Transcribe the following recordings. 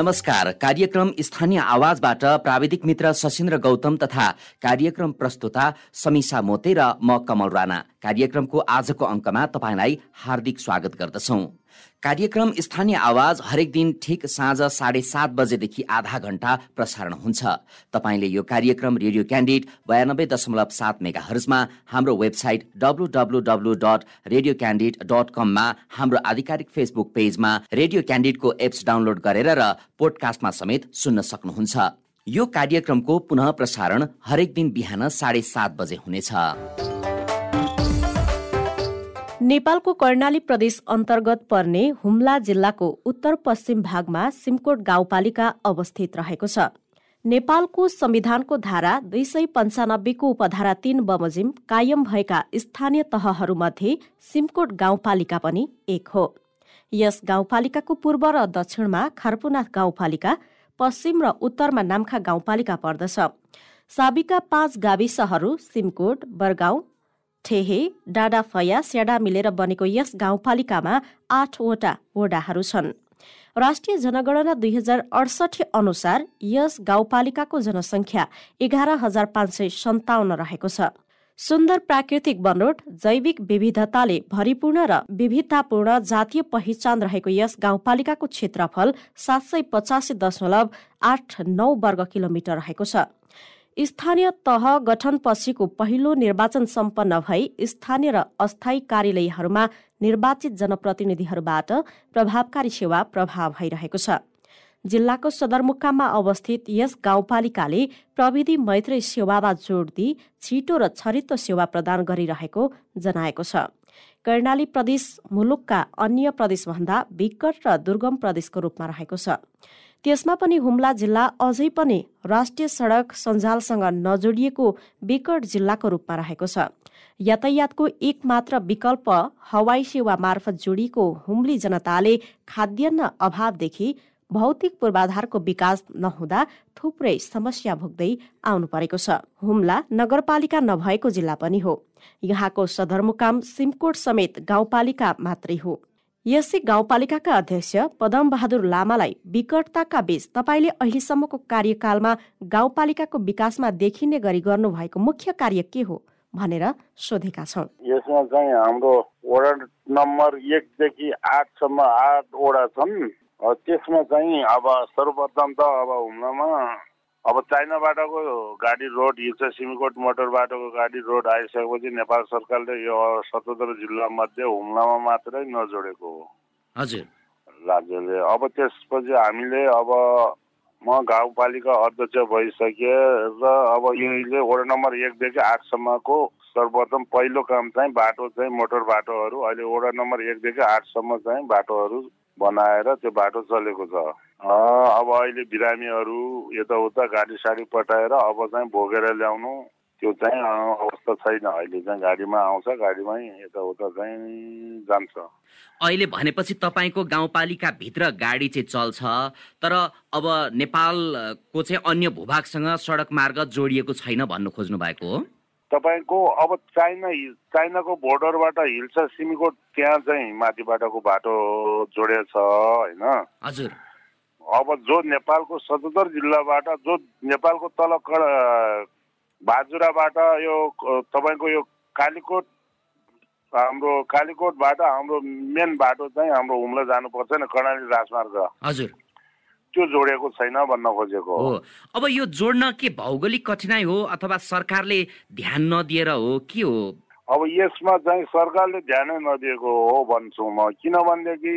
नमस्कार। कार्यक्रम स्थानीय आवाजबाट प्राविधिक मित्र सशिन्द्र गौतम तथा कार्यक्रम प्रस्तुता समीसा मोते र म कमल राणा। कार्यक्रमको आजको अङ्कमा तपाईँलाई हार्दिक स्वागत गर्दछौँ। कार्यक्रम स्थानीय आवाज हरेक दिन ठिक साँझ साढे सात बजेदेखि आधा घण्टा प्रसारण हुन्छ। तपाईँले यो कार्यक्रम रेडियो क्यान्डिड बयानब्बे दशमलव सात मेगा हर्जमा हाम्रो website W W W dot radio candid dot कममा हाम्रो आधिकारिक फेसबुक पेजमा रेडियो क्यान्डिडको एप्स डाउनलोड गरेर र पोडकास्टमा समेत सुन्न सक्नुहुन्छ। यो कार्यक्रमको पुनः प्रसारण हरेक दिन बिहान साढे सात बजे हुनेछ। नेपालको कर्णाली प्रदेश अन्तर्गत पर्ने हुम्ला जिल्लाको उत्तर पश्चिम भागमा सिमकोट गाउँपालिका अवस्थित रहेको छ। नेपालको संविधानको धारा दुई सय पन्चानब्बेको उपधारा तीन बमोजिम कायम भएका स्थानीय तहहरूमध्ये सिमकोट गाउँपालिका पनि एक हो। यस गाउँपालिकाको पूर्व र दक्षिणमा खारपुनाथ गाउँपालिका पश्चिम र उत्तरमा नाम्खा गाउँपालिका पर्दछ। साबिका पाँच गाविसहरू सिमकोट बरगाउँ ठेहे डाँडाफया स्याडा मिलेर बनेको यस गाउँपालिकामा आठवटा वडाहरू छन्। राष्ट्रिय जनगणना दुई हजार अडसठी अनुसार यस गाउँपालिकाको जनसङ्ख्या एघार हजार पाँच सय सन्ताउन्न रहेको छ। सुन्दर प्राकृतिक बनोट जैविक विविधताले भरिपूर्ण र विविधतापूर्ण जातीय पहिचान रहेको यस गाउँपालिकाको क्षेत्रफल सात सय पचासी दशमलव आठ नौ वर्ग किलोमिटर रहेको छ। स्थानीय तह गठनपछिको पहिलो निर्वाचन सम्पन्न भई स्थानीय र अस्थायी कार्यालयहरूमा निर्वाचित जनप्रतिनिधिहरूबाट प्रभावकारी सेवा प्रभाव भइरहेको छ। जिल्लाको सदरमुकाममा अवस्थित यस गाउँपालिकाले प्रविधि मैत्री सेवामा जोड दिई छिटो र छरितो सेवा प्रदान गरिरहेको जनाएको छ। कर्णाली प्रदेश मुलुकका अन्य प्रदेशभन्दा विकट र दुर्गम प्रदेशको रूपमा रहेको छ। त्यसमा पनि हुम्ला जिल्ला अझै पनि राष्ट्रिय सड़क सञ्जालसँग नजोडिएको विकट जिल्लाको रूपमा रहेको छ। यातायातको एक मात्र विकल्प हवाई सेवा मार्फत जोडिएको हुम्ली जनताले खाद्यान्न अभावदेखि भौतिक पूर्वाधारको विकास नहुँदा थुप्रै समस्या भोग्दै आउनु परेको छ। हुम्ला नगरपालिका नभएको जिल्ला पनि हो। यहाँको सदरमुकाम सिमकोट समेत गाउँपालिका मात्रै हो। यसै गाउँपालिकाका अध्यक्ष पदम बहादुर लामालाई विकटताका बीच तपाईँले अहिलेसम्मको कार्यकालमा गाउँपालिकाको विकासमा देखिने गरी गर्नुभएको मुख्य कार्य के हो भनेर सोधेका छौँ। यसमा चाहिँ हाम्रो वडा नम्बर एकदेखि आठसम्म आठवटा छन्। त्यसमा चाहिँ अब सर्वप्रथम त अब हुम्लामा अब चाइना बाटोको गाडी रोड हिल्छ सिमीकोट मोटर बाटोको गाडी रोड आइसकेपछि नेपाल सरकारले यो सतहत्तर जिल्ला मध्ये हुम्लामा मात्रै नजोडेको हो। हजुर। राज्यले। अब त्यसपछि हामीले अब म गाउँपालिका अध्यक्ष भइसकेँ र अब यहीले वडा नम्बर एकदेखि आठसम्मको सर्वप्रथम पहिलो काम चाहिँ बाटो चाहिँ मोटर बाटोहरू अहिले वडा नम्बर एकदेखि आठसम्म चाहिँ बाटोहरू बनाएर त्यो बाटो चलेको छ। अब अहिले बिरामीहरू यताउता गाडी साडी पठाएर अब चाहिँ बोकेर ल्याउनु त्यो चाहिँ अवस्था छैन। अहिले चाहिँ गाडीमा आउँछ गाडीमै यताउता चाहिँ जान्छ। अहिले भनेपछि तपाईँको गाउँपालिकाभित्र गाडी चाहिँ चल्छ तर अब नेपालको चाहिँ अन्य भूभागसँग सडक मार्ग जोडिएको छैन भन्नु खोज्नु भएको हो। तपाईँको अब चाइना चाइनाको बोर्डरबाट हिल्छ सिमीकोट त्यहाँ चाहिँ माथिबाटको बाटो जोडेको छ होइन? हजुर। अब जो नेपालको सतहत्तर जिल्लाबाट जो नेपालको तल बाजुराबाट यो तपाईँको यो कालीकोट हाम्रो कालीकोटबाट हाम्रो मेन बाटो चाहिँ हाम्रो हुम्ला जानुपर्छ नि कर्णाली राजमार्ग। हजुर। त्यो जोडेको छैन भन्न खोजेको। हो। अब यो जोड्न के भौगोलिक कठिनाइ हो अथवा सरकारले ध्यान नदिएर हो के हो? अब यसमा चाहिँ सरकारले ध्यानै नदिएको हो भन्छु म। किनभनेदेखि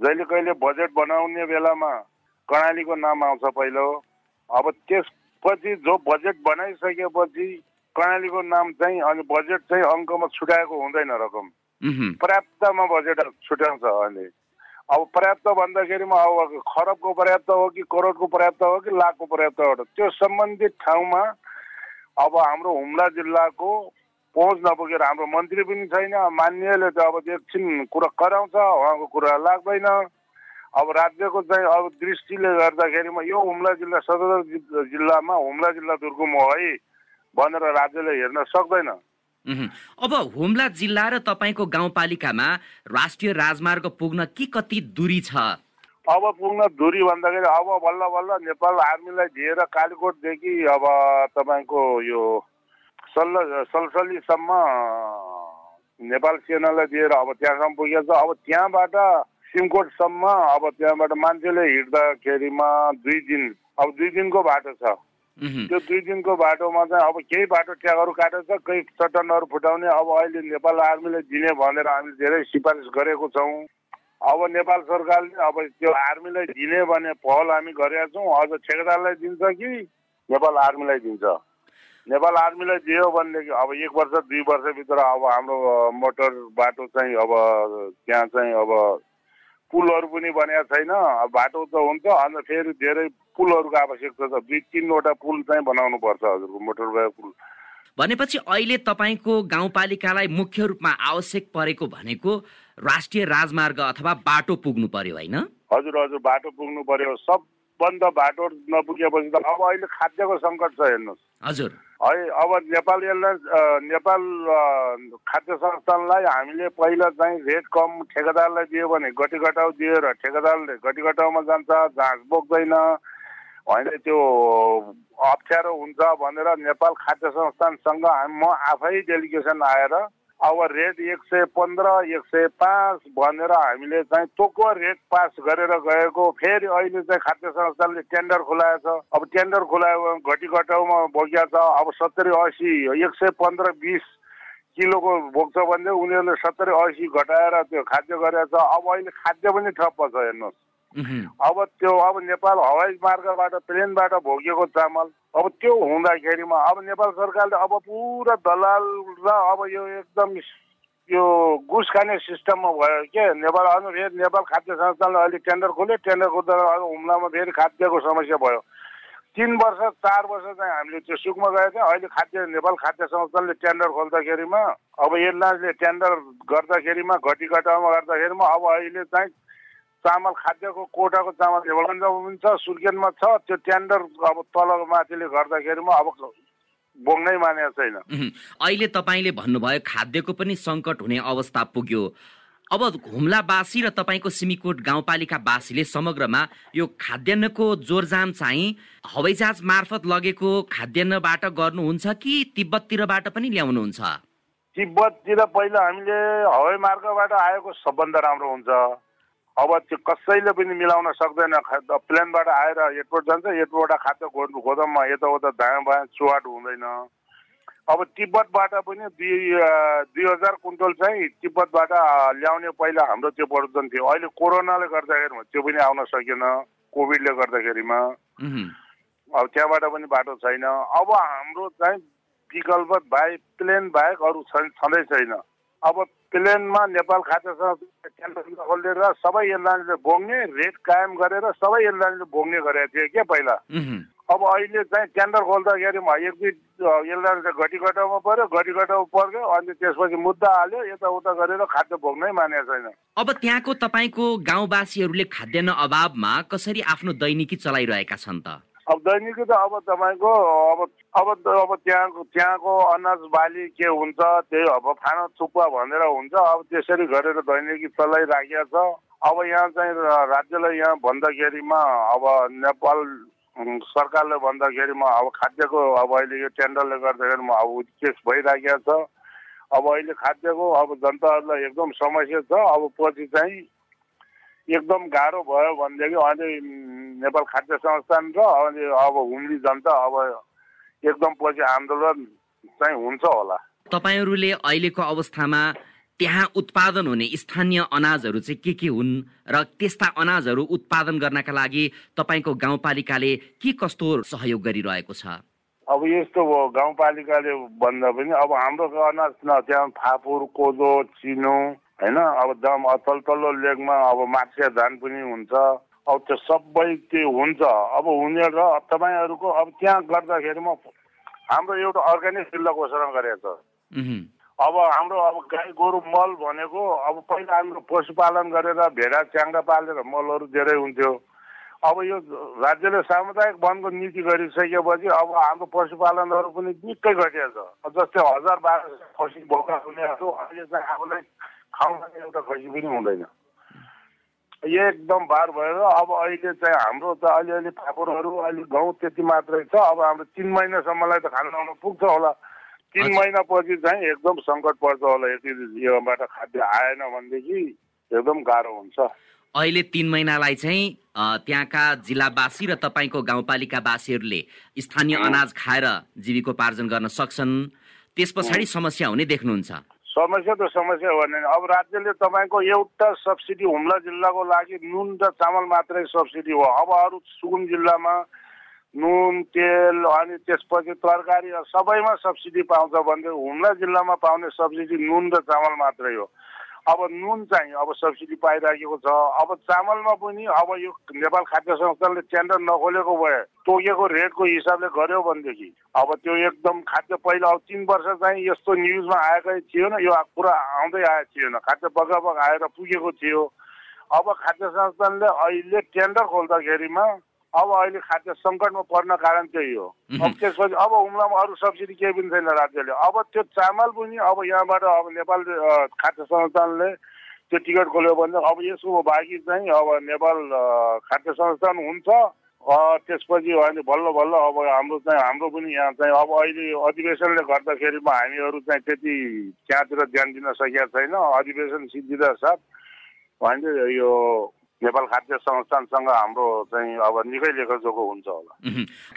जहिले कहिले बजेट बनाउने बेलामा कर्णालीको नाम आउँछ पहिलो। अब त्यसपछि जो बजेट बनाइसकेपछि कर्णालीको नाम चाहिँ अनि बजेट चाहिँ अङ्कमा छुट्याएको हुँदैन रकम। पर्याप्तमा बजेट छुट्याउँछ अहिले। अब पर्याप्त भन्दाखेरिमा अब खरबको पर्याप्त हो कि करोडको पर्याप्त हो कि लाखको पर्याप्त हो? त्यो सम्बन्धित ठाउँमा अब हाम्रो हुम्ला जिल्लाको पहुँच नपुगेर हाम्रो मन्त्री पनि छैन। मान्यले त अब एकछिन कुरा कराउँछ उहाँको कुरा लाग्दैन। अब राज्यको चाहिँ अब दृष्टिले गर्दाखेरिमा यो हुम्ला जिल्ला सदर जिल्लामा हुम्ला जिल्ला दुर्गुम हो है भनेर राज्यले हेर्न सक्दैन। अब हुम्ला जिल्ला र तपाईँको गाउँपालिकामा राष्ट्रिय राजमार्ग पुग्न के कति दूरी छ? अब पुग्न दूरी भन्दाखेरि अब बल्ल बल्ल नेपाल आर्मीलाई दिएर कालीकोटदेखि अब तपाईँको यो सल्ल सलसलीसम्म नेपाल सेनालाई दिएर अब त्यहाँसम्म पुगेको छ। अब त्यहाँबाट सिमकोटसम्म अब त्यहाँबाट मान्छेले हिँड्दाखेरिमा दुई दिन अब दुई दिनको बाटो छ। त्यो दुई दिनको बाटोमा चाहिँ अब केही बाटो ट्यागहरू काटेको छ केही चट्टानहरू फुटाउने अब अहिले नेपाल आर्मीले दिने भनेर हामीले धेरै सिफारिस गरेको छौँ। अब नेपाल सरकारले अब त्यो आर्मीलाई दिने भने पहल हामी गरेका छौँ। अझ ठेकेदारलाई दिन्छ कि नेपाल आर्मीलाई दिन्छ? नेपाल आर्मीलाई दियो भनेदेखि अब एक वर्ष दुई वर्षभित्र अब हाम्रो मोटर बाटो चाहिँ अब त्यहाँ चाहिँ अब पुलहरू पनि बनेको छैन। अब बाटो त हुन्छ अन्त फेरि धेरै पुलहरूको आवश्यकता छ। दुई तिनवटा पुल चाहिँ बनाउनु पर्छ हजुरको मोटरवे पुल। भनेपछि अहिले तपाईँको गाउँपालिकालाई मुख्य रूपमा आवश्यक परेको भनेको राष्ट्रिय राजमार्ग अथवा बाटो पुग्नु पर्यो होइन? हजुर हजुर बाटो पुग्नु पर्यो। सबभन्दा बाटो नपुगेपछि त अब अहिले खाद्यको सङ्कट छ हेर्नुहोस्। हजुर। है अब नेपाल एयरलाइन्स नेपाल खाद्य संस्थानलाई हामीले पहिला चाहिँ रेट कम ठेकेदारलाई दियो भने गटी घटाउ दिएर ठेकेदारले गटी घटाउमा जान्छ घाँस बोक्दैन होइन त्यो अप्ठ्यारो हुन्छ भनेर नेपाल खाद्य संस्थानसँग म आफै डेलिगेसन आएर अब रेट एक सय पन्ध्र एक सय पाँच भनेर हामीले चाहिँ तोको रेट पास गरेर गएको। फेरि अहिले चाहिँ खाद्य संस्थानले टेन्डर खुलाएको छ। अब टेन्डर खुलायो भने घटी घटाउमा बोकिया छ। अब सत्तरी असी एक सय पन्ध्र बिस किलोको बोक्छ भने उनीहरूले सत्तरी असी घटाएर त्यो खाद्य गरेको छ। अब अहिले खाद्य पनि ठप्प छ हेर्नुहोस्। अब त्यो अब नेपाल हवाई मार्गबाट प्लेनबाट भोगिएको चामल अब त्यो हुँदाखेरिमा अब नेपाल सरकारले अब पुरा दलाल र अब यो एकदम यो घुस खाने सिस्टममा भयो के? नेपाल अनि फेरि नेपाल खाद्य संस्थानले अहिले टेन्डर खोल्यो टेन्डर खोल्दा अब हुम्लामा फेरि खाद्यको समस्या भयो। तिन वर्ष चार वर्ष चाहिँ हामीले त्यो सुकमा गएको थियौँ। अहिले खाद्य नेपाल खाद्य संस्थानले टेन्डर खोल्दाखेरिमा अब एयरलाइन्सले टेन्डर गर्दाखेरिमा घटी घटाउमा गर्दाखेरिमा अब अहिले चाहिँ चामल खाद्यको कोटाको चामल हेवलन्जामा पनि छ सुर्खेतमा छ त्यो टेन्डर अब तल माथिले गर्दाखेरिमा अब बोक्नै मानेको छैन। अहिले तपाईँले भन्नुभयो खाद्यको पनि सङ्कट हुने अवस्था पुग्यो। अब हुम्लावासी र तपाईँको सिमीकोट गाउँपालिकावासीले समग्रमा यो खाद्यान्नको जोरजाम चाहिँ हवाईजहाज मार्फत लगेको खाद्यान्नबाट गर्नुहुन्छ कि तिब्बततिरबाट पनि ल्याउनुहुन्छ? तिब्बततिर पहिला हामीले हवाई मार्गबाट आएको सबभन्दा राम्रो हुन्छ। अब त्यो कसैले पनि मिलाउन सक्दैन प्लेनबाट आएर एयरपोर्ट जान्छ एयरपोर्टबाट खाद्य गोद- गोदाममा यताउता दायाँ बायाँ चुहाट हुँदैन। अब तिब्बतबाट पनि दुई दुई हजार कुन्टल चाहिँ तिब्बतबाट ल्याउने पहिला हाम्रो त्यो प्रदर्शन थियो। अहिले कोरोनाले गर्दाखेरि त्यो पनि आउन सकेन कोभिडले गर्दाखेरिमा। अब त्यहाँबाट पनि बाटो छैन। अब हाम्रो चाहिँ विकल्प बाहेक प्लेन बाहेक अरू छ- छँदै छैन। अब प्लेनमा नेपाल केन्द्र खोलेर सबै एयरलाइन्सले बोक्ने रेट कायम गरेर सबै एयरलाइन्सले बोक्ने गरेको थियो क्या पहिला। अब अहिले चाहिँ टेन्डर खोल्दाखेरि एक दुई एयरलाइन्सले घटी घटाउमा पर्यो घटी घटाउ पर्यो अनि त्यसपछि मुद्दा हाल्यो यताउता गरेर खाद्य बोक्नै मानेको छैन। अब त्यहाँको तपाईँको गाउँवासीहरूले खाद्यान्न अभावमा कसरी आफ्नो दैनिकी चलाइरहेका छन् त? अब दैनिकी त अब तपाईँको अब अब अब त्यहाँको त्यहाँको अनाज बाली के हुन्छ त्यही अब खाना थुक्पा भनेर हुन्छ। अब त्यसरी गरेर दैनिकी चलाइराखेको छ। अब यहाँ चाहिँ र- राज्यलाई यहाँ भन्दाखेरिमा अब नेपाल सरकारले भन्दाखेरिमा अब खाद्यको अब अहिले यो टेन्डरले गर्दाखेरिमा अब केस भइराखेको छ। अब अहिले खाद्यको अब जनताहरूलाई एकदम समस्या छ। अब पछि चाहिँ एकदम गाह्रो भयो भनेदेखि उम्, नेपाल खाद्य संस्थान र अनि अब हुम्ली जनता अब एकदम पछि आन्दोलन चाहिँ हुन्छ होला। तपाईँहरूले अहिलेको अवस्थामा त्यहाँ उत्पादन हुने स्थानीय अनाजहरू चाहिँ के के हुन् र त्यस्ता अनाजहरू उत्पादन गर्नका लागि तपाईँको गाउँपालिकाले के कस्तो सहयोग गरिरहेको छ? अब यस्तो हो गाउँपालिकाले भन्दा पनि अब हाम्रो अनाज न त्यहाँ फापुर कोदो चिनो होइन? अब दम तल तल्लो लेगमा अब माछिया धान पनि हुन्छ। अब त्यो सबै त्यो हुन्छ? अब हुने र तपाईँहरूको अब त्यहाँ गर्दाखेरिमा हाम्रो एउटा अर्ग्यानिक जिल्ला घोषणा गरेको छ। अब हाम्रो अब गाई गोरु मल भनेको अब पहिला हाम्रो पशुपालन गरेर भेडा च्याङ्गा पालेर मलहरू धेरै हुन्थ्यो। अब यो राज्यले सामुदायिक वनको नीति गरिसकेपछि अब हाम्रो पशुपालनहरू पनि निकै घटिएको छ। जस्तै हजार बाह्र सय खसी बोका हुनेहरू अहिले चाहिँ आफूलाई खाउन एउटा खसी पनि हुँदैन। एकदम बार भएर अब अहिले चाहिँ हाम्रो त अलिअलि फापरहरू अलि गहुँ त्यति मात्रै छ। अब हाम्रो तिन महिनासम्मलाई त खाना लाउनु पुग्छ होला। तिन। महिनापछि चाहिँ एकदम सङ्कट पर्छ होला। यति योबाट खाद्य आएन भनेदेखि एकदम गाह्रो हुन्छ। अहिले तिन महिनालाई चाहिँ त्यहाँका जिल्लावासी र तपाईँको गाउँपालिकावासीहरूले स्थानीय। अनाज खाएर जीविकोपार्जन गर्न सक्छन्। त्यस पछाडि समस्या हुने देख्नुहुन्छ। समस्या त समस्या हो भने अब राज्यले तपाईँको एउटा सब्सिडी हुम्ला जिल्लाको लागि नुन र चामल मात्रै सब्सिडी हो। अब अरू सुकुम जिल्लामा नुन तेल अनि त्यसपछि तरकारी सबैमा सब्सिडी पाउँछ भने हुम्ला जिल्लामा पाउने सब्सिडी नुन र चामल मात्रै हो। अब नुन चाहिँ अब सब्सिडी पाइराखेको छ। अब चामलमा पनि अब यो नेपाल खाद्य संस्थानले टेन्डर नखोलेको भए तोकेको रेटको हिसाबले गर्यो भनेदेखि अब त्यो एकदम खाद्य पहिला अब तिन वर्ष चाहिँ यस्तो न्युजमा आएकै थिएन यो कुरा आउँदै आएको थिएन। खाद्य बगाबग आएर पुगेको थियो। अब खाद्य संस्थानले अहिले टेन्डर खोल्दाखेरिमा अब अहिले खाद्य सङ्कटमा पर्न कारण त्यही हो। अब। त्यसपछि अब हुम्लामा अरू सब्सिडी केही पनि छैन राज्यले। अब त्यो चामल पनि अब यहाँबाट अब नेपाल खाद्य संस्थानले त्यो टिकट खोल्यो भने अब यसको बाँकी चाहिँ अब नेपाल खाद्य संस्थान हुन्छ। त्यसपछि अनि बल्ल बल्ल अब हाम्रो चाहिँ हाम्रो पनि यहाँ चाहिँ अब अहिले अधिवेशनले गर्दाखेरिमा हामीहरू चाहिँ त्यति त्यहाँतिर ध्यान दिन सकेका छैन। अधिवेशन सिद्धिँदा साथ। भने यो नेपाल खाद्य संस्थानसँग हाम्रो चाहिँ अब निकै लेखोजोखो हुन्छ होला।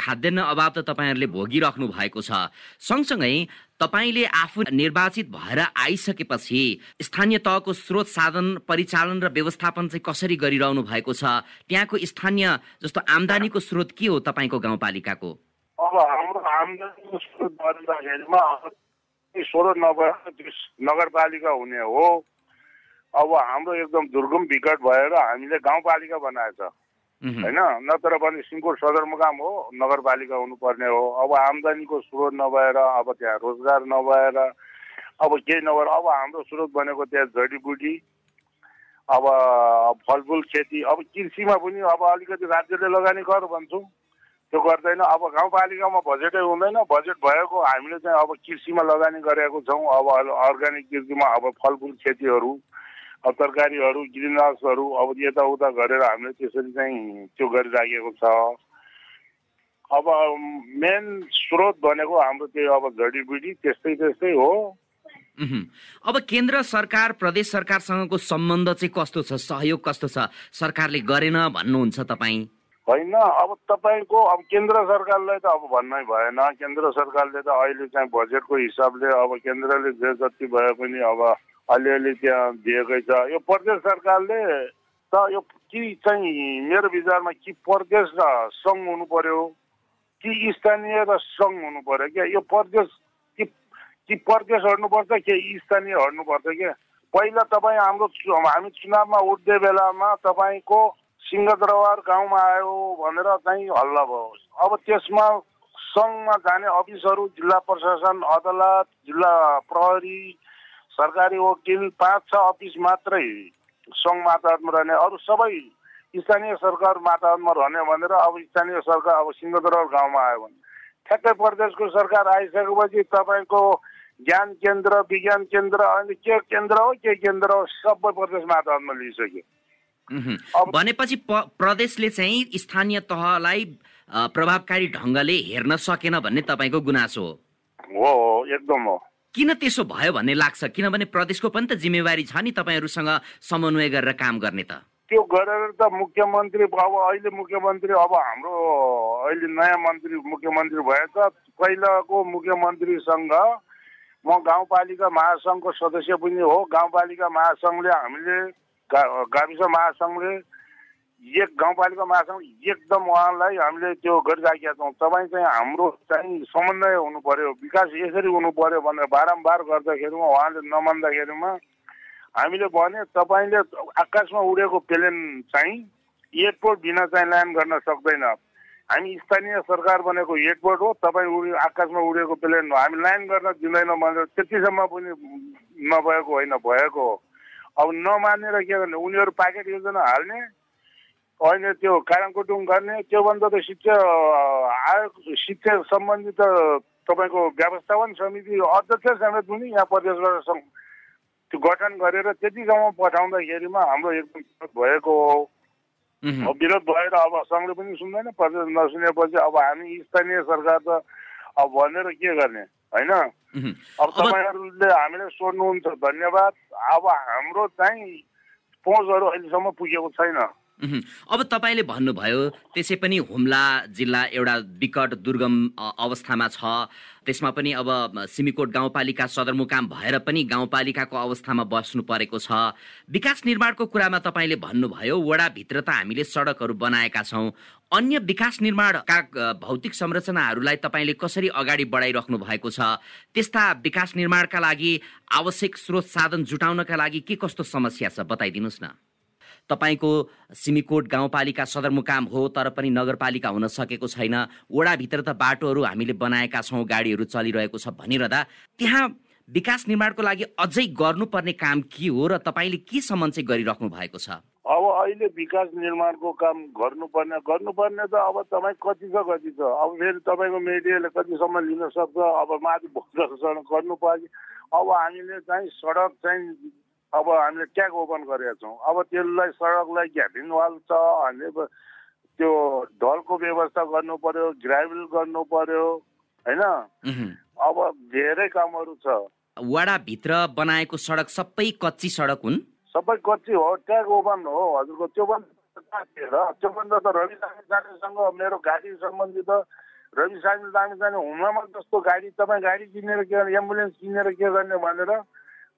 खाद्यान्न अभाव त तपाईँहरूले भोगिराख्नु भएको छ। सँगसँगै तपाईँले आफू निर्वाचित भएर आइसकेपछि स्थानीय तहको स्रोत साधन परिचालन र व्यवस्थापन चाहिँ कसरी गरिरहनु भएको छ? त्यहाँको स्थानीय जस्तो आम्दानीको स्रोत के हो तपाईँको गाउँपालिकाको? अब हाम्रो आम्दानीको स्रोत गर्दाखेरिमा नगरपालिका हुने हो। अब हाम्रो एकदम दुर्गम विकट भएर हामीले गाउँपालिका बनाएछ। होइन? नत्र भने सिङ्कुर सदरमुकाम हो नगरपालिका हुनुपर्ने हो। अब आम्दानीको स्रोत नभएर अब त्यहाँ रोजगार नभएर अब केही नभएर अब हाम्रो स्रोत बनेको त्यहाँ जडीबुटी अब फलफुल खेती अब कृषिमा पनि अब अलिकति राज्यले लगानी गर भन्छौँ। त्यो गर्दैन। अब गाउँपालिकामा बजेटै हुँदैन। बजेट भएको हामीले चाहिँ अब कृषिमा लगानी गरेको छौँ। अब अर्ग्यानिक कृषिमा अब फलफुल खेतीहरू तरकारीहरू ग्रिन हाउसहरू अब यताउता गरेर हामीले त्यसरी चाहिँ त्यो गरिराखेको छ। अब मेन स्रोत भनेको हाम्रो त्यो अब जडीबुटी त्यस्तै त्यस्तै हो। अब केन्द्र सरकार प्रदेश सरकारसँगको सम्बन्ध चाहिँ कस्तो छ? सहयोग कस्तो छ? सरकारले गरेन भन्नुहुन्छ तपाईँ? होइन अब तपाईँको अब केन्द्र सरकारलाई त अब भन्नै भएन। केन्द्र सरकारले त अहिले चाहिँ बजेटको हिसाबले अब केन्द्रले जे जति भए पनि अब अलिअलि त्यहाँ दिएकै छ यो प्रदेश सरकारले त यो कि चाहिँ मेरो विचारमा कि प्रदेश र सङ्घ हुनु पर्यो कि स्थानीय र सङ्घ हुनु पर्यो क्या यो प्रदेश कि कि प्रदेश हट्नुपर्छ कि स्थानीय हट्नुपर्छ क्या पहिला तपाईँ हाम्रो हामी चुनावमा उठ्ने बेलामा तपाईँको सिंहदरबार गाउँमा आयो भनेर चाहिँ हल्ला भयो अब त्यसमा सङ्घमा जाने अफिसहरू जिल्ला प्रशासन अदालत जिल्ला प्रहरी सरकारी वकिल पाँच छ अफिस मात्रै सङ्घ माताहतमा रहने अरू सबै स्थानीय सरकार माताहतमा रहने भनेर अब स्थानीय सरकार अब सिंहदरबार गाउँमा आयो भने ठ्याक्कै प्रदेशको सरकार आइसकेपछि तपाईँको ज्ञान केन्द्र विज्ञान केन्द्र अनि के केन्द्र हो के केन्द्र हो सबै प्रदेश माताहतमा लिइसक्यो। भनेपछि प्रदेशले चाहिँ स्थानीय तहलाई प्रभावकारी ढङ्गले हेर्न सकेन भन्ने तपाईँको गुनासो हो हो एकदम हो। किन त्यसो भयो भन्ने लाग्छ? किनभने प्रदेशको पनि त जिम्मेवारी छ नि तपाईँहरूसँग समन्वय गरेर काम गर्ने त। त्यो गरेर त मुख्यमन्त्री अब अहिले मुख्यमन्त्री अब हाम्रो अहिले नयाँ मन्त्री मुख्यमन्त्री भएछ पहिलाको मुख्यमन्त्रीसँग म गाउँपालिका महासङ्घको सदस्य पनि हो। गाउँपालिका महासङ्घले हामीले गाविस महासङ्घले एक गाउँपालिका महासङ्घ एकदम उहाँलाई हामीले त्यो गरिराखेका छौँ। तपाईँ चाहिँ हाम्रो चाहिँ समन्वय हुनु पर्यो विकास यसरी हुनु पर्यो भनेर बारम्बार गर्दाखेरिमा उहाँले नमान्दाखेरिमा हामीले भने तपाईँले आकाशमा उडेको प्लेन चाहिँ एयरपोर्ट बिना चाहिँ ल्यान्ड गर्न सक्दैन। हामी स्थानीय सरकार बनेको एयरपोर्ट हो तपाईँ उडे आकाशमा उडेको प्लेन हो। हामी ल्यान्ड गर्न दिँदैनौँ भनेर त्यतिसम्म पनि नभएको होइन भएको हो। अब नमानेर के गर्ने? उनीहरू प्याकेट योजना हाल्ने अहिले त्यो काराङकुटुङ गर्ने त्योभन्दा त शिक्षा आयोग शिक्षा सम्बन्धी त तपाईँको व्यवस्थापन समिति अध्यक्ष समेत पनि यहाँ प्रदेशबाट त्यो गठन गरेर त्यति गाउँमा पठाउँदाखेरिमा हाम्रो एकदम विरोध भएको हो विरोध भएर अब सङ्घले पनि सुन्दैन प्रदेश नसुनेपछि अब हामी स्थानीय सरकार त अब भनेर के गर्ने होइन। अब तपाईँहरूले हामीलाई सोध्नुहुन्छ धन्यवाद अब हाम्रो चाहिँ पहुँचहरू अहिलेसम्म पुगेको छैन। अब तपाईँले भन्नुभयो त्यसै पनि हुम्ला जिल्ला एउटा विकट दुर्गम अवस्थामा छ। त्यसमा पनि अब सिमिकोट गाउँपालिका सदरमुकाम भएर पनि गाउँपालिकाको अवस्थामा बस्नु परेको छ। विकास निर्माणको कुरामा तपाईँले भन्नुभयो वडाभित्र त हामीले सडकहरू बनाएका छौँ। अन्य विकास निर्माणका भौतिक संरचनाहरूलाई तपाईँले कसरी अगाडि बढाइराख्नु भएको छ? त्यस्ता विकास निर्माणका लागि आवश्यक स्रोत साधन जुटाउनका लागि के कस्तो समस्या छ बताइदिनुहोस् न। तपाईँको सिमिकोट गाउँपालिका सदरमुकाम हो तर पनि नगरपालिका हुन सकेको छैन। वडाभित्र त बाटोहरू हामीले बनाएका छौँ गाडीहरू चलिरहेको छ भनिरहँदा त्यहाँ विकास निर्माणको लागि अझै गर्नुपर्ने काम के हो र तपाईँले केसम्म चाहिँ गरिराख्नु भएको छ? अब अहिले विकास निर्माणको काम गर्नुपर्ने गर्नुपर्ने त अब तपाईँ कति छ कति छ? अब फेरि तपाईँको मिडियाले कतिसम्म लिन सक्छ? अब माथि भोजन गर्नु पर्यो अब हामीले चाहिँ सडक चाहिँ अब हामीले ट्याग ओपन गरेका छौँ। अब त्यसलाई सडकलाई ग्याबिन वाल छ अब त्यो ढलको व्यवस्था गर्नु पर्यो ग्राभल गर्नु पर्यो होइन। अब धेरै कामहरू छ। वडाभित्र बनाएको सडक सबै कच्ची सडक हुन्? सबै कच्ची हो ट्याग ओपन हो हजुरको। त्यो पनि र त्यो भन्दा त रवि सामी मेरो गाडी सम्बन्धी त रवि सामी जाने जाने हुनमा जस्तो गाडी तपाईँ गाडी किनेर के गर्ने एम्बुलेन्स किनेर के गर्ने भनेर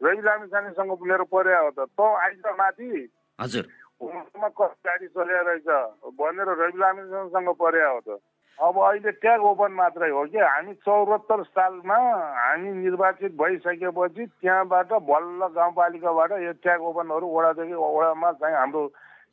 रवि लामी जानेसँग मेरो पर्या हो त। तँ आइज माथि। हजुर। हुनमा कस्तो गाडी चलिरहेको रहेछ? भनेर रवि लामिसँग पर्या हो त। अब अहिले ट्याग ओपन मात्रै हो कि? हामी चौरात्तर सालमा हामी निर्वाचित भइसकेपछि त्यहाँबाट बल्ल गाउँपालिकाबाट यो ट्याग ओपनहरू वडादेखि वडामा चाहिँ हाम्रो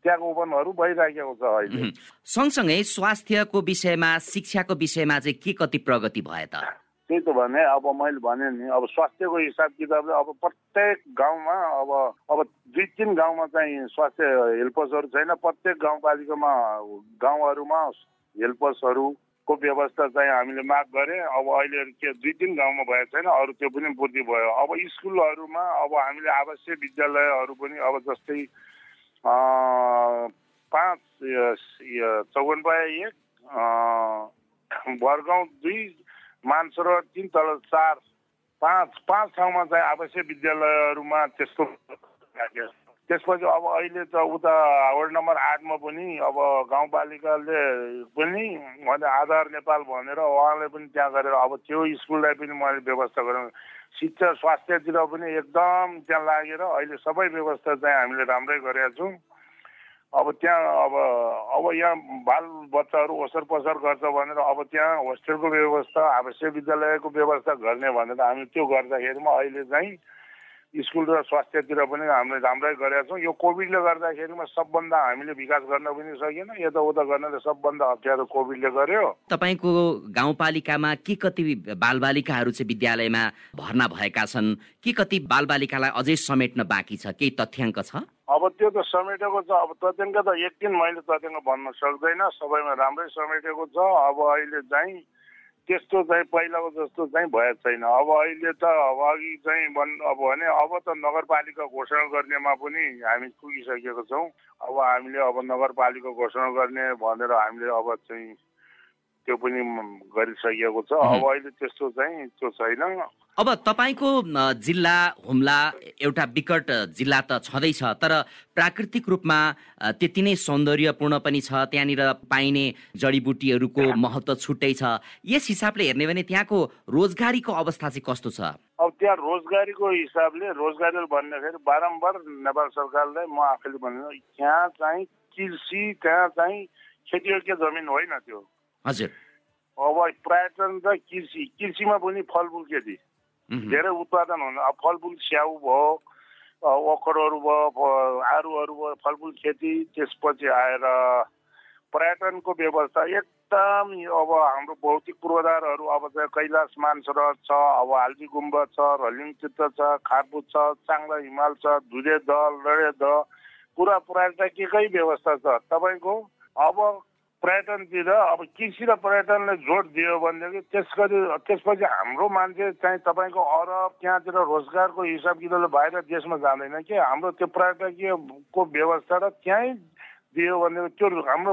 ट्याग ओपनहरू भइराखेको छ अहिले। सँगसँगै स्वास्थ्यको विषयमा शिक्षाको विषयमा चाहिँ के कति प्रगति भयो त? त्यही त भने अब मैले भने नि अब स्वास्थ्यको हिसाब किताबले अब प्रत्येक गाउँमा अब अब दुई तिन गाउँमा चाहिँ स्वास्थ्य हेल्पर्सहरू छैन प्रत्येक गाउँपालिकामा गाउँहरूमा हेल्पर्सहरूको व्यवस्था चाहिँ हामीले माग गरे। अब अहिले के दुई तिन गाउँमा भएको छैन अरू त्यो पनि वृद्धि भयो। अब स्कुलहरूमा अब हामीले आवासीय विद्यालयहरू पनि अब जस्तै पाँच चौवनपाया एक अँ, भरगाउँ दुई मानसरोवर तिन तल चार पाँच पाँच ठाउँमा चाहिँ आवासीय विद्यालयहरूमा त्यस्तो। त्यसपछि अब अहिले त उता वार्ड नम्बर आठमा पनि अब गाउँपालिकाले पनि मैले आधार नेपाल भनेर उहाँले पनि त्यहाँ गरेर अब त्यो स्कुललाई पनि मैले व्यवस्था गरेँ शिक्षा स्वास्थ्यतिर पनि एकदम त्यहाँ लागेर अहिले सबै व्यवस्था चाहिँ हामीले राम्रै गरेका छौँ अब त्यहाँ अब अब यहाँ बाल बच्चाहरू ओसर पसर गर्छ भनेर अब त्यहाँ होस्टेलको व्यवस्था आवासीय विद्यालयको व्यवस्था गर्ने भनेर हामी त्यो गर्दाखेरिमा अहिले चाहिँ स्कुल र स्वास्थ्यतिर पनि हामीले राम्रै गरेका छौँ। यो कोभिडले गर्दाखेरिमा सबभन्दा हामीले विकास गर्न पनि सकेन यताउता गर्नले सबभन्दा अप्ठ्यारो कोभिडले गर्यो। तपाईँको गाउँपालिकामा के कति बालबालिकाहरू चाहिँ विद्यालयमा भर्ना भएका छन्? के कति बालबालिकालाई अझै समेट्न बाँकी छ? केही तथ्याङ्क छ? अब त्यो त समेटेको छ। अब तथ्याङ्क त एक दिन मैले तथ्याङ्क भन्न सक्दैन। सबैमा राम्रै समेटेको छ। अब अहिले चाहिँ त्यस्तो चाहिँ पहिलाको जस्तो चाहिँ भएको छैन। अब अहिले त अब अघि चाहिँ भन् अब भने अब त नगरपालिका घोषणा गर्नेमा पनि हामी पुगिसकेको छौँ। अब हामीले अब नगरपालिका घोषणा गर्ने भनेर हामीले अब चाहिँ त्यो पनि गरिसकेको छ। अब अहिले त्यस्तो चाहिँ त्यो छैन। अब तपाईँको जिल्ला हुम्ला एउटा विकट जिल्ला त छँदैछ तर प्राकृतिक रूपमा त्यति नै सौन्दर्यपूर्ण पनि छ त्यहाँनिर पाइने जडीबुटीहरूको महत्त्व छुट्टै छ। यस हिसाबले हेर्ने भने त्यहाँको रोजगारीको अवस्था चाहिँ कस्तो छ? अब त्यहाँ रोजगारीको हिसाबले रोजगारी भन्दाखेरि बारम्बार नेपाल सरकारलाई म आफैले भने त्यहाँ चाहिँ कृषि त्यहाँ चाहिँ खेतीयोग्य जमिन होइन त्यो। हजुर। अब पर्यटन र कृषि कृषिमा पनि फलफुल खेती धेरै उत्पादन हुन अब फलफुल स्याउ भयो ओखरहरू भयो आरूहरू भयो फलफुल खेती त्यसपछि आएर पर्यटनको व्यवस्था एकदम अब हाम्रो भौतिक पूर्वाधारहरू अब चाहिँ कैलाश मानसरोवर छ अब हाल्दी गुम्बा छ रलिङ तीर्थ छ खारपुट छ चाङ्ला हिमाल छ धुले दल लडे द पुरा पर्यटकीयकै व्यवस्था छ? तपाईँको अब पर्यटनतिर अब कृषि र पर्यटनले जोड दियो भनेदेखि त्यस गरी त्यसपछि हाम्रो मान्छे चाहिँ तपाईँको अरब त्यहाँतिर रोजगारको हिसाब किताबले बाहिर देशमा जाँदैन कि? हाम्रो त्यो पर्यटकीयको व्यवस्था र त्यहीँ दियो भनेदेखि त्यो हाम्रो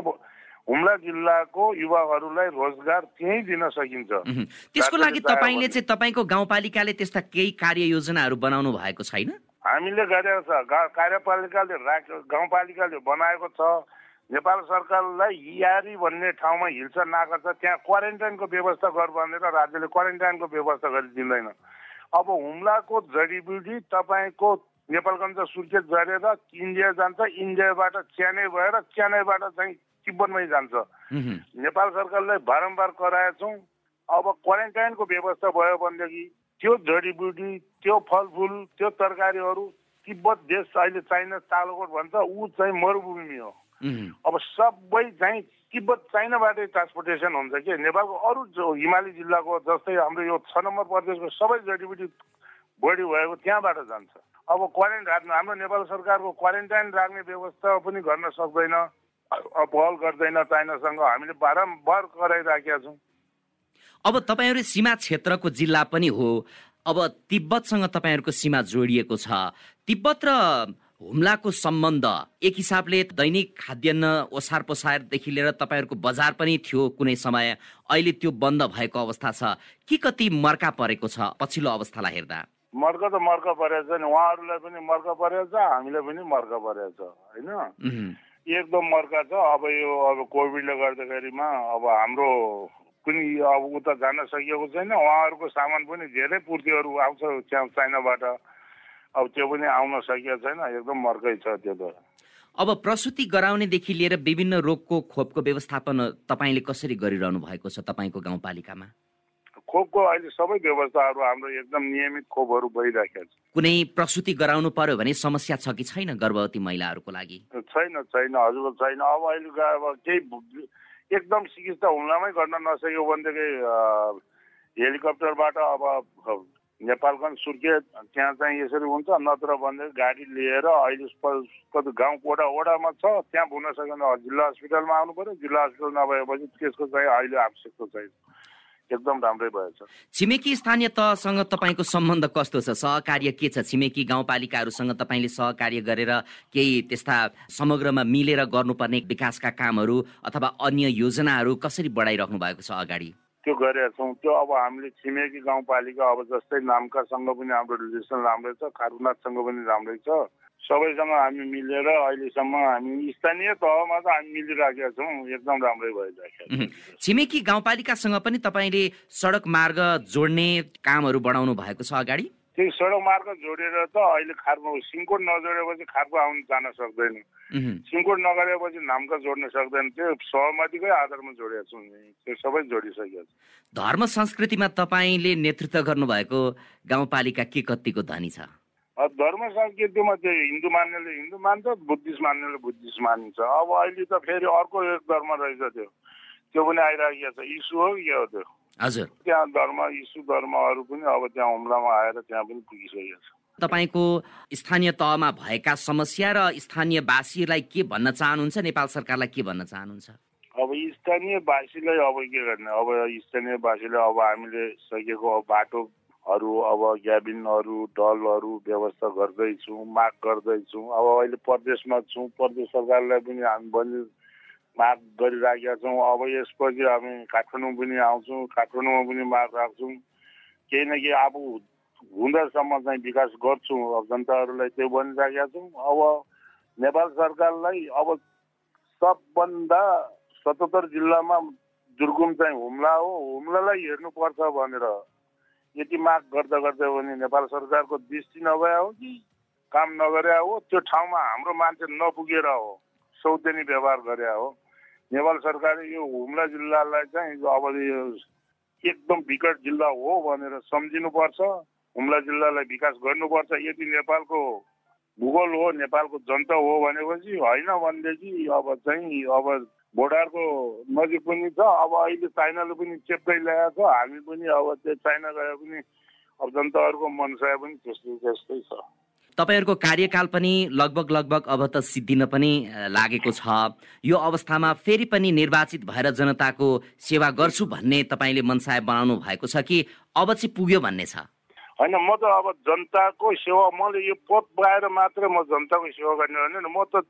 हुम्ला जिल्लाको युवाहरूलाई रोजगार त्यहीँ दिन सकिन्छ। त्यसको लागि तपाईँले चाहिँ तपाईँको गाउँपालिकाले त्यस्ता केही कार्ययोजनाहरू बनाउनु भएको छैन? हामीले गरेको छ। कार्यपालिकाले गाउँपालिकाले बनाएको छ। नेपाल सरकारलाई हियारी भन्ने ठाउँमा हिल्सा नाका छ त्यहाँ क्वारेन्टाइनको व्यवस्था गर भनेर राज्यले क्वारेन्टाइनको व्यवस्था गरिदिँदैन अब हुम्लाको जडीबुटी तपाईँको नेपालगञ्ज सुर्खेत झरेर इन्डिया जान्छ इन्डियाबाट च्यानै भएर च्यानैबाट चाहिँ तिब्बतमै जान्छ। नेपाल सरकारलाई बारम्बार कराएका छौँ अब क्वारेन्टाइनको व्यवस्था भयो भनेदेखि त्यो जडीबुटी त्यो फलफुल त्यो तरकारीहरू तिब्बत देश अहिले चाइना तालकोट भन्छ ऊ चाहिँ मरुभूमि हो। अब सबै चाहिँ तिब्बत चाइनाबाटै ट्रान्सपोर्टेसन हुन्छ कि? नेपालको अरू हिमाली जिल्लाको जस्तै हाम्रो यो छ नम्बर प्रदेशको सबै जडीबुटी बढी भएको त्यहाँबाट जान्छ। अब क्वारेन्ट राख्नु हाम्रो नेपाल सरकारको क्वारेन्टाइन राख्ने व्यवस्था पनि गर्न सक्दैन अब पहल गर्दैन चाइनासँग। हामीले बारम्बार कराइराखेका छौँ। अब तपाईँहरू सीमा क्षेत्रको जिल्ला पनि हो। अब तिब्बतसँग तपाईँहरूको सीमा जोडिएको छ। तिब्बत र हुम्लाको सम्बन्ध एक हिसाबले दैनिक खाद्यान्न ओसार पोसारदेखि लिएर तपाईँहरूको बजार पनि थियो कुनै समय। अहिले त्यो बन्द भएको अवस्था छ। के कति मर्का परेको छ? पछिल्लो अवस्थालाई हेर्दा। मर्क त मर्क परेको छ नि उहाँहरूलाई पनि मर्क परेको छ हामीलाई पनि मर्क परेको छ होइन। एकदम मर्का छ। अब यो अब कोभिडले गर्दाखेरिमा अब हाम्रो पनि अब उता जान सकिएको छैन। उहाँहरूको सामान पनि धेरै पूर्तिहरू आउँछ चाइनाबाट। अब त्यो पनि आउन सकिएको छैन एकदम मर्कै छ त्यो त। अब प्रसुति गराउनेदेखि लिएर विभिन्न रोगको खोपको व्यवस्थापन तपाईँले कसरी गरिरहनु भएको छ तपाईँको गाउँपालिकामा? खोपको अहिले सबै व्यवस्थाहरू हाम्रो एकदम नियमित खोपहरू भइराखेको कुनै प्रसुति गराउनु पर्यो भने समस्या छ कि छैन गर्भवती महिलाहरूको लागि? छ छैन छैन हजुर छैन। अब अहिले अब केही एकदम चिकित्सा हुम्लामै गर्न नसक्यो भनेदेखि हेलिकप्टरबाट अब नेपालगञ्ज सुर्खेत त्यहाँ चाहिँ यसरी हुन्छ नत्र भने गाडी लिएर अहिले कति गाउँ वडा वडामा छ त्यहाँ पुग्न सकेन। जिल्ला हस्पिटलमा आउनु पर्यो जिल्ला हस्पिटल नभएपछि त्यसको चाहिँ अहिले आवश्यकता छैन एकदम राम्रै भएछ। छिमेकी स्थानीय तहसँग तपाईँको सम्बन्ध कस्तो छ? सहकार्य के छ? छिमेकी गाउँपालिकाहरूसँग तपाईँले सहकार्य गरेर केही त्यस्ता समग्रमा मिलेर गर्नुपर्ने विकासका कामहरू अथवा अन्य योजनाहरू कसरी बढाइराख्नु भएको छ अगाडि? त्यो गरेका छौँ त्यो अब हामीले छिमेकी गाउँपालिका अब जस्तै नाम्कासँग पनि हाम्रो रिलेसन राम्रै छ खारुनाथसँग पनि राम्रै छ। सबैसँग हामी मिलेर अहिलेसम्म हामी स्थानीय तहमा त हामी मिलिराखेका छौँ एकदम राम्रै भइराखेका उहुँ। छिमेकी गाउँपालिकासँग पनि तपाईँले सडक मार्ग जोड्ने कामहरू बढाउनु भएको छ अगाडि? त्यही सडक मार्ग जोडेर त अहिले खारको सिङकोट नजोडेपछि खारको आउनु जान सक्दैन। सिङकोट नगरेपछि नाम्का जोड्न सक्दैन। त्यो सहमतिकै आधारमा जोडेका छौँ त्यो सबै जोडिसकेका छौँ। धर्म संस्कृतिमा तपाईँले नेतृत्व गर्नुभएको गाउँपालिका के कतिको धनी छ? धर्म संस्कृतिमा त्यो हिन्दू मान्नेले हिन्दू मान्छ बुद्धिस्ट मान्नेले बुद्धिस्ट मानिन्छ। अब अहिले त फेरि अर्को एक धर्म रहेछ त्यो। त्यो पनि आइराखेको छ। इस्यु हो के हो त्यो। हजुर। त्यहाँ धर्म इस्यु धर्महरू पनि अब त्यहाँ हुम्लामा आएर त्यहाँ पनि पुगिसकेको छ। तपाईँको स्थानीय तहमा भएका समस्या र स्थानीयवासीलाई के भन्न चाहनुहुन्छ? नेपाल सरकारलाई के भन्न चाहनुहुन्छ? अब स्थानीयवासीलाई अब के गर्ने? अब स्थानीयवासीलाई अब हामीले सकेको अब बाटोहरू अब ग्याबिनहरू डलहरू व्यवस्था गर्दैछौँ माग गर्दैछौँ। अब अहिले प्रदेशमा छौँ। प्रदेश सरकारलाई पनि हामी माग गरिराखेका छौँ अब यसपछि हामी काठमाडौँ पनि आउँछौँ काठमाडौँमा पनि माग राख्छौँ केही न केही अब हुँदासम्म चाहिँ विकास गर्छौँ अब जनताहरूलाई त्यो भनिराखेका छौँ अब नेपाल सरकारलाई अब सबभन्दा सतहत्तर जिल्लामा दुर्गुम चाहिँ हुम्ला हो हुम्लालाई हेर्नुपर्छ भनेर यति माग गर्दा गर्दै पनि नेपाल सरकारको दृष्टि नभए हो कि काम नगरे हो त्यो ठाउँमा हाम्रो मान्छे नपुगेर हो सौतेनी व्यवहार गरे हो नेपाल सरकारले यो हुम्ला जिल्लालाई चाहिँ अब एकदम विकट जिल्ला हो भनेर सम्झिनुपर्छ। हुम्ला जिल्लालाई विकास गर्नुपर्छ। यदि नेपालको भूगोल हो नेपालको जनता हो भनेपछि होइन भनेदेखि अब चाहिँ अब बोर्डरको नजिक पनि छ। अब अहिले चाइनाले पनि चेप्दै ल्याएको छ। हामी पनि अब त्यो चाइना गए पनि अब जनताहरूको मनसाय पनि त्यस्तै त्यस्तै छ। तपाईँहरूको कार्यकाल पनि लगभग लगभग अब त सिद्धिन पनि लागेको छ। यो अवस्थामा फेरि पनि निर्वाचित भएर जनताको सेवा गर्छु भन्ने तपाईँले मनसाय बनाउनु भएको छ कि अब चाहिँ पुग्यो भन्ने छ? होइन म त अब जनताको सेवा मैले यो पद पाएर मात्रै म जनताको सेवा गर्ने होइन। म त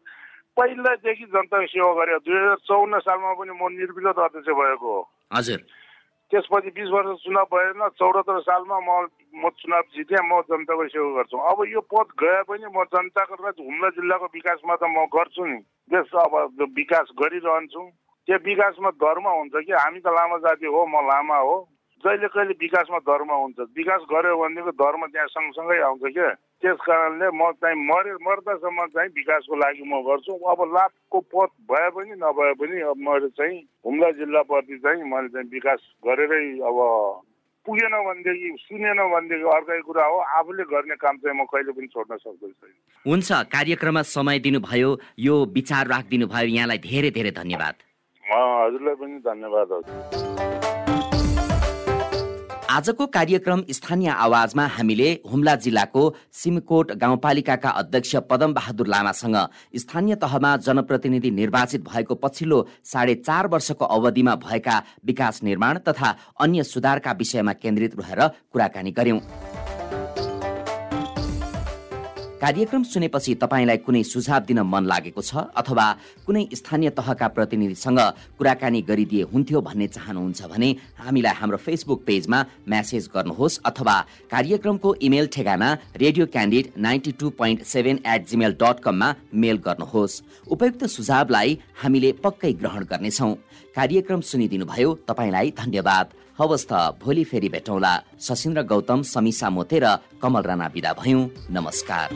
पहिलादेखि जनताको सेवा गरेँ दुई हजार चौन्न सालमा पनि म निर्विरोध अध्यक्ष भएको हो। हजुर। त्यसपछि बिस वर्ष चुनाव भएन चौरात्तर सालमा म म चुनाव जितेँ म जनताको सेवा गर्छु। अब यो पद गए पनि म जनताको हुम्ला जिल्लाको विकासमा त म गर्छु नि। देश अब विकास गरिरहन्छु। त्यो विकासमा धर्म हुन्छ कि? हामी त लामा जाति हो म लामा हो। जहिले कहिले विकासमा धर्म हुन्छ। विकास गऱ्यो भनेदेखि धर्म त्यहाँ सँगसँगै आउँछ क्या? त्यस कारणले म चाहिँ मरे मर्दासम्म चाहिँ विकासको लागि म गर्छु। अब लाभको पद भए पनि नभए पनि अब मैले चाहिँ हुम्ला जिल्लाप्रति चाहिँ मैले चाहिँ विकास गरेरै अब पुगेन भनेदेखि सुनेन भनेदेखि अर्कै कुरा हो। आफूले गर्ने काम चाहिँ म कहिले पनि छोड्न सक्दैन हुन्छ कार्यक्रममा समय दिनुभयो यो विचार राखिदिनु भयो यहाँलाई धेरै धेरै धन्यवाद। हजुरलाई पनि धन्यवाद हजुर। आजको कार्यक्रम स्थानीय आवाजमा हामीले हुम्ला जिल्लाको सिमकोट गाउँपालिकाका अध्यक्ष पदम बहादुर लामासँग स्थानीय तहमा जनप्रतिनिधि निर्वाचित भएको पछिल्लो साढे चार वर्षको अवधिमा भएका विकास निर्माण तथा अन्य सुधारका विषयमा केन्द्रित रहेर कुराकानी गर्यौं कार्यक्रम सुनेपछि तपाईँलाई कुनै सुझाव दिन मन लागेको छ अथवा कुनै स्थानीय तहका प्रतिनिधिसँग कुराकानी गरिदिए हुन्थ्यो भन्ने चाहनुहुन्छ भने हामीलाई हाम्रो फेसबुक पेजमा म्यासेज गर्नुहोस् अथवा कार्यक्रमको इमेल ठेगाना radio candid ninety two point seven eight Gmail dot कममा मेल गर्नुहोस्। उपयुक्त सुझावलाई हामीले पक्कै ग्रहण गर्नेछौँ। कार्यक्रम सुनिदिनुभयो तपाईँलाई धन्यवाद। हवस् त भोलि फेरि भेटौँला। सशिन्द्र गौतम समीसा मोते र कमल राणा विदा भयौँ। नमस्कार।